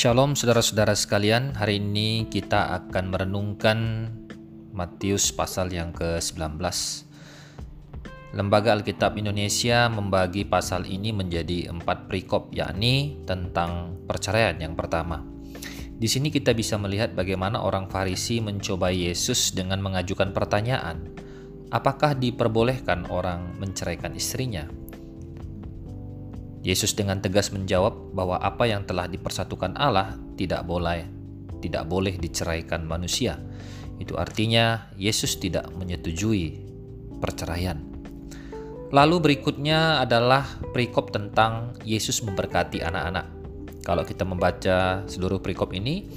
Shalom saudara-saudara sekalian, hari ini kita akan merenungkan Matius pasal yang ke-19. Lembaga Alkitab Indonesia membagi pasal ini menjadi empat perikop, yakni tentang perceraian yang pertama. Di sini kita bisa melihat bagaimana orang Farisi mencoba Yesus dengan mengajukan pertanyaan, apakah diperbolehkan orang menceraikan istrinya? Yesus dengan tegas menjawab bahwa apa yang telah dipersatukan Allah tidak boleh tidak boleh diceraikan manusia. Itu artinya Yesus tidak menyetujui perceraian. Lalu berikutnya adalah perikop tentang Yesus memberkati anak-anak. Kalau kita membaca seluruh perikop ini,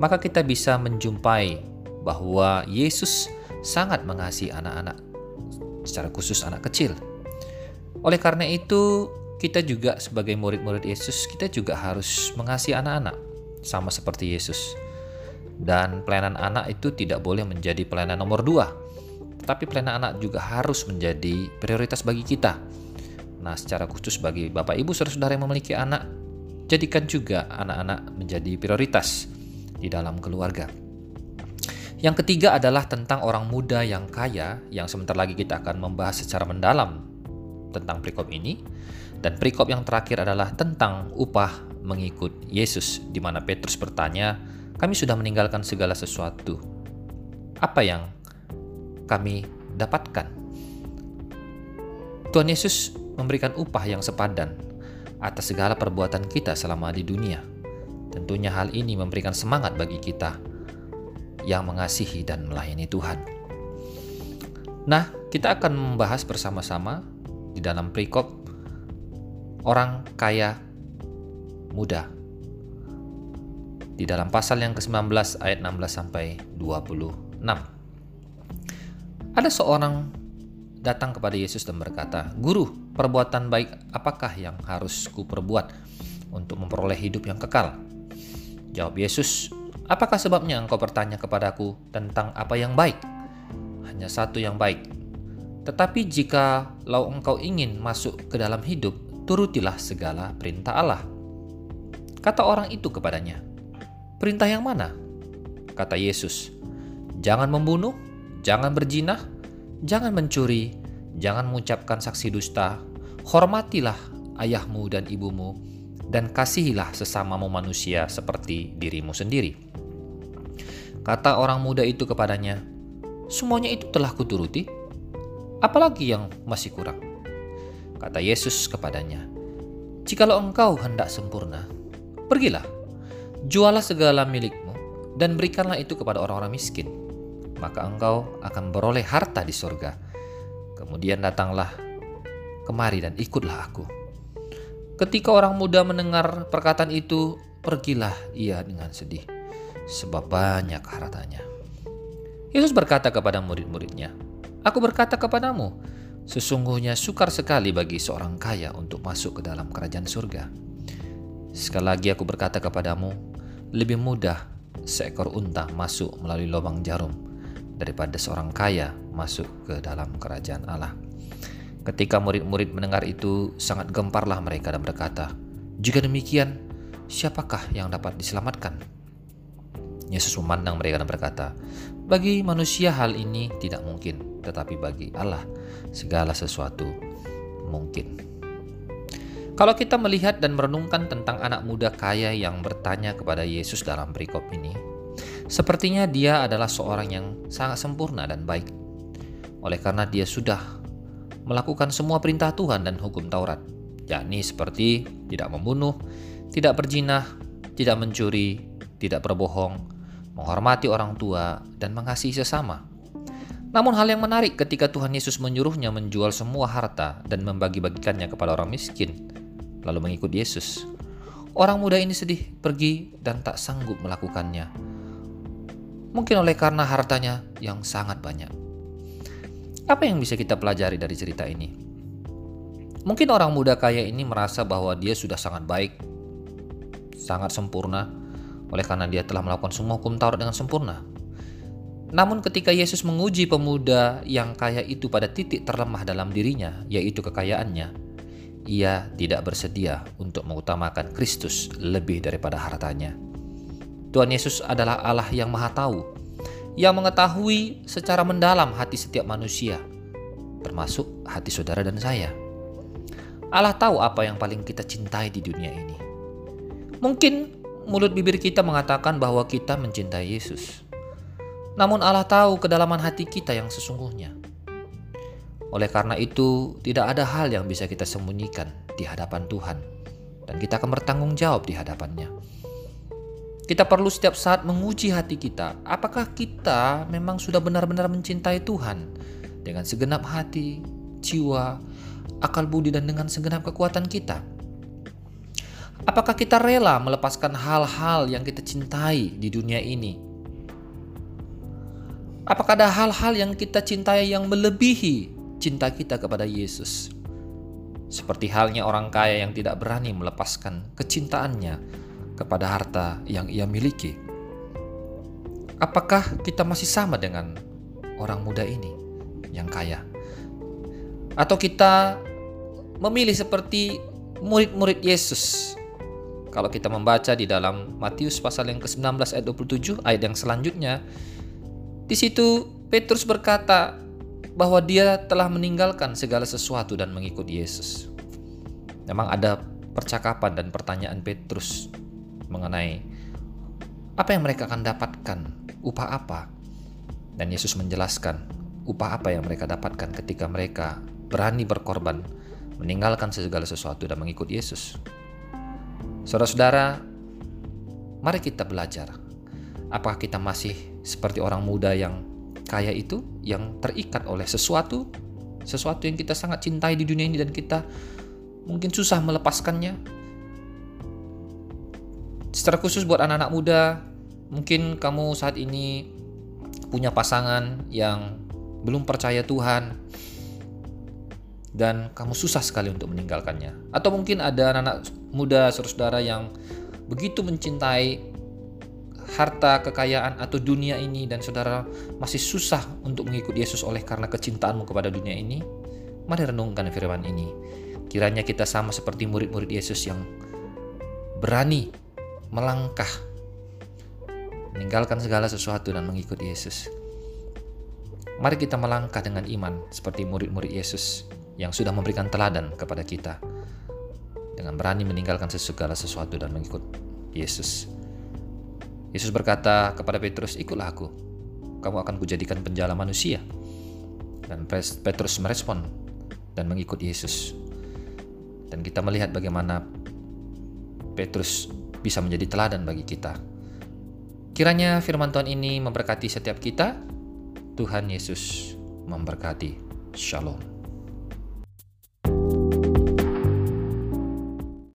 maka kita bisa menjumpai bahwa Yesus sangat mengasihi anak-anak, secara khusus anak kecil. Oleh karena itu, kita juga sebagai murid-murid Yesus, kita juga harus mengasihi anak-anak sama seperti Yesus. Dan pelayanan anak itu tidak boleh menjadi pelayanan nomor dua, tapi pelayanan anak juga harus menjadi prioritas bagi kita. Nah, secara khusus bagi Bapak Ibu saudara-saudara yang memiliki anak, jadikan juga anak-anak menjadi prioritas di dalam keluarga. Yang ketiga adalah tentang orang muda yang kaya, yang sebentar lagi kita akan membahas secara mendalam tentang perikop ini. Dan perikop yang terakhir adalah tentang upah mengikut Yesus, di mana Petrus bertanya, "Kami sudah meninggalkan segala sesuatu. Apa yang kami dapatkan?" Tuhan Yesus memberikan upah yang sepadan atas segala perbuatan kita selama di dunia. Tentunya hal ini memberikan semangat bagi kita yang mengasihi dan melayani Tuhan. Nah, kita akan membahas bersama-sama di dalam perikop orang kaya muda. Di dalam pasal yang ke-19 ayat 16 sampai 26. Ada seorang datang kepada Yesus dan berkata, "Guru, perbuatan baik apakah yang harus kuperbuat untuk memperoleh hidup yang kekal?" Jawab Yesus, "Apakah sebabnya engkau bertanya kepadaku tentang apa yang baik? Hanya satu yang baik. Tetapi jika lau engkau ingin masuk ke dalam hidup, turutilah segala perintah Allah. Kata orang itu kepadanya, Perintah yang mana? Kata Yesus, Jangan membunuh, jangan berjinah, jangan mencuri, jangan mengucapkan saksi dusta, hormatilah ayahmu dan ibumu, dan kasihilah sesamamu manusia seperti dirimu sendiri. Kata orang muda itu kepadanya, Semuanya itu telah kuturuti, apalagi yang masih kurang? Kata Yesus kepadanya, "Jikalau engkau hendak sempurna, pergilah, jualah segala milikmu, dan berikanlah itu kepada orang-orang miskin, maka engkau akan beroleh harta di sorga. Kemudian datanglah kemari dan ikutlah aku." Ketika orang muda mendengar perkataan itu, pergilah ia dengan sedih, sebab banyak hartanya. Yesus berkata kepada murid-muridnya, Aku berkata kepadamu, Sesungguhnya sukar sekali bagi seorang kaya untuk masuk ke dalam kerajaan surga. Sekali lagi aku berkata kepadamu, lebih mudah seekor unta masuk melalui lubang jarum daripada seorang kaya masuk ke dalam kerajaan Allah. Ketika murid-murid mendengar itu, sangat gemparlah mereka dan berkata, "Jika demikian, siapakah yang dapat diselamatkan?" Yesus memandang mereka dan berkata, "Bagi manusia hal ini tidak mungkin, tetapi bagi Allah segala sesuatu mungkin. Kalau kita melihat dan merenungkan tentang anak muda kaya yang bertanya kepada Yesus dalam perikop ini, sepertinya dia adalah seorang yang sangat sempurna dan baik. Oleh karena dia sudah melakukan semua perintah Tuhan dan hukum Taurat, yakni seperti tidak membunuh, tidak berjinah, tidak mencuri, tidak berbohong, menghormati orang tua, dan mengasihi sesama. Namun hal yang menarik ketika Tuhan Yesus menyuruhnya menjual semua harta dan membagi-bagikannya kepada orang miskin, lalu mengikut Yesus. Orang muda ini sedih, pergi dan tak sanggup melakukannya. Mungkin oleh karena hartanya yang sangat banyak. Apa yang bisa kita pelajari dari cerita ini? Mungkin orang muda kaya ini merasa bahwa dia sudah sangat baik, sangat sempurna, oleh karena dia telah melakukan semua hukum Taurat dengan sempurna. Namun ketika Yesus menguji pemuda yang kaya itu pada titik terlemah dalam dirinya, yaitu kekayaannya, ia tidak bersedia untuk mengutamakan Kristus lebih daripada hartanya. Tuhan Yesus adalah Allah yang Maha Tahu, yang mengetahui secara mendalam hati setiap manusia, termasuk hati saudara dan saya. Allah tahu apa yang paling kita cintai di dunia ini. Mungkin mulut bibir kita mengatakan bahwa kita mencintai Yesus. Namun Allah tahu kedalaman hati kita yang sesungguhnya. Oleh karena itu, tidak ada hal yang bisa kita sembunyikan di hadapan Tuhan, dan kita akan bertanggung jawab di hadapannya. Kita perlu setiap saat menguji hati kita, apakah kita memang sudah benar-benar mencintai Tuhan dengan segenap hati, jiwa, akal budi, dan dengan segenap kekuatan kita. Apakah kita rela melepaskan hal-hal yang kita cintai di dunia ini? Apakah ada hal-hal yang kita cintai yang melebihi cinta kita kepada Yesus. Seperti halnya orang kaya yang tidak berani melepaskan kecintaannya kepada harta yang ia miliki. Apakah kita masih sama dengan orang muda ini yang kaya? Atau kita memilih seperti murid-murid Yesus? Kalau kita membaca di dalam Matius pasal yang ke-19 ayat 27 ayat yang selanjutnya, di situ Petrus berkata, bahwa dia telah meninggalkan segala sesuatu dan mengikut Yesus. Memang ada percakapan dan pertanyaan Petrus mengenai apa yang mereka akan dapatkan, upah apa. Dan Yesus menjelaskan upah apa yang mereka dapatkan ketika mereka berani berkorban, meninggalkan segala sesuatu dan mengikut Yesus. Saudara-saudara, mari kita belajar. Apakah kita masih seperti orang muda yang kaya itu yang terikat oleh sesuatu, sesuatu yang kita sangat cintai di dunia ini dan kita mungkin susah melepaskannya. Secara khusus buat anak-anak muda, mungkin kamu saat ini punya pasangan yang belum percaya Tuhan dan kamu susah sekali untuk meninggalkannya. Atau mungkin ada anak-anak muda saudara-saudara yang begitu mencintai harta, kekayaan, atau dunia ini dan saudara masih susah untuk mengikuti Yesus oleh karena kecintaanmu kepada dunia ini, mari renungkan firman ini. Kiranya kita sama seperti murid-murid Yesus yang berani melangkah, meninggalkan segala sesuatu dan mengikuti Yesus. Mari kita melangkah dengan iman seperti murid-murid Yesus yang sudah memberikan teladan kepada kita dengan berani meninggalkan segala sesuatu dan mengikut Yesus. Yesus berkata kepada Petrus, "Ikutlah aku. Kamu akan kujadikan penjala manusia." Dan Petrus merespon dan mengikut Yesus. Dan kita melihat bagaimana Petrus bisa menjadi teladan bagi kita. Kiranya firman Tuhan ini memberkati setiap kita. Tuhan Yesus memberkati. Shalom.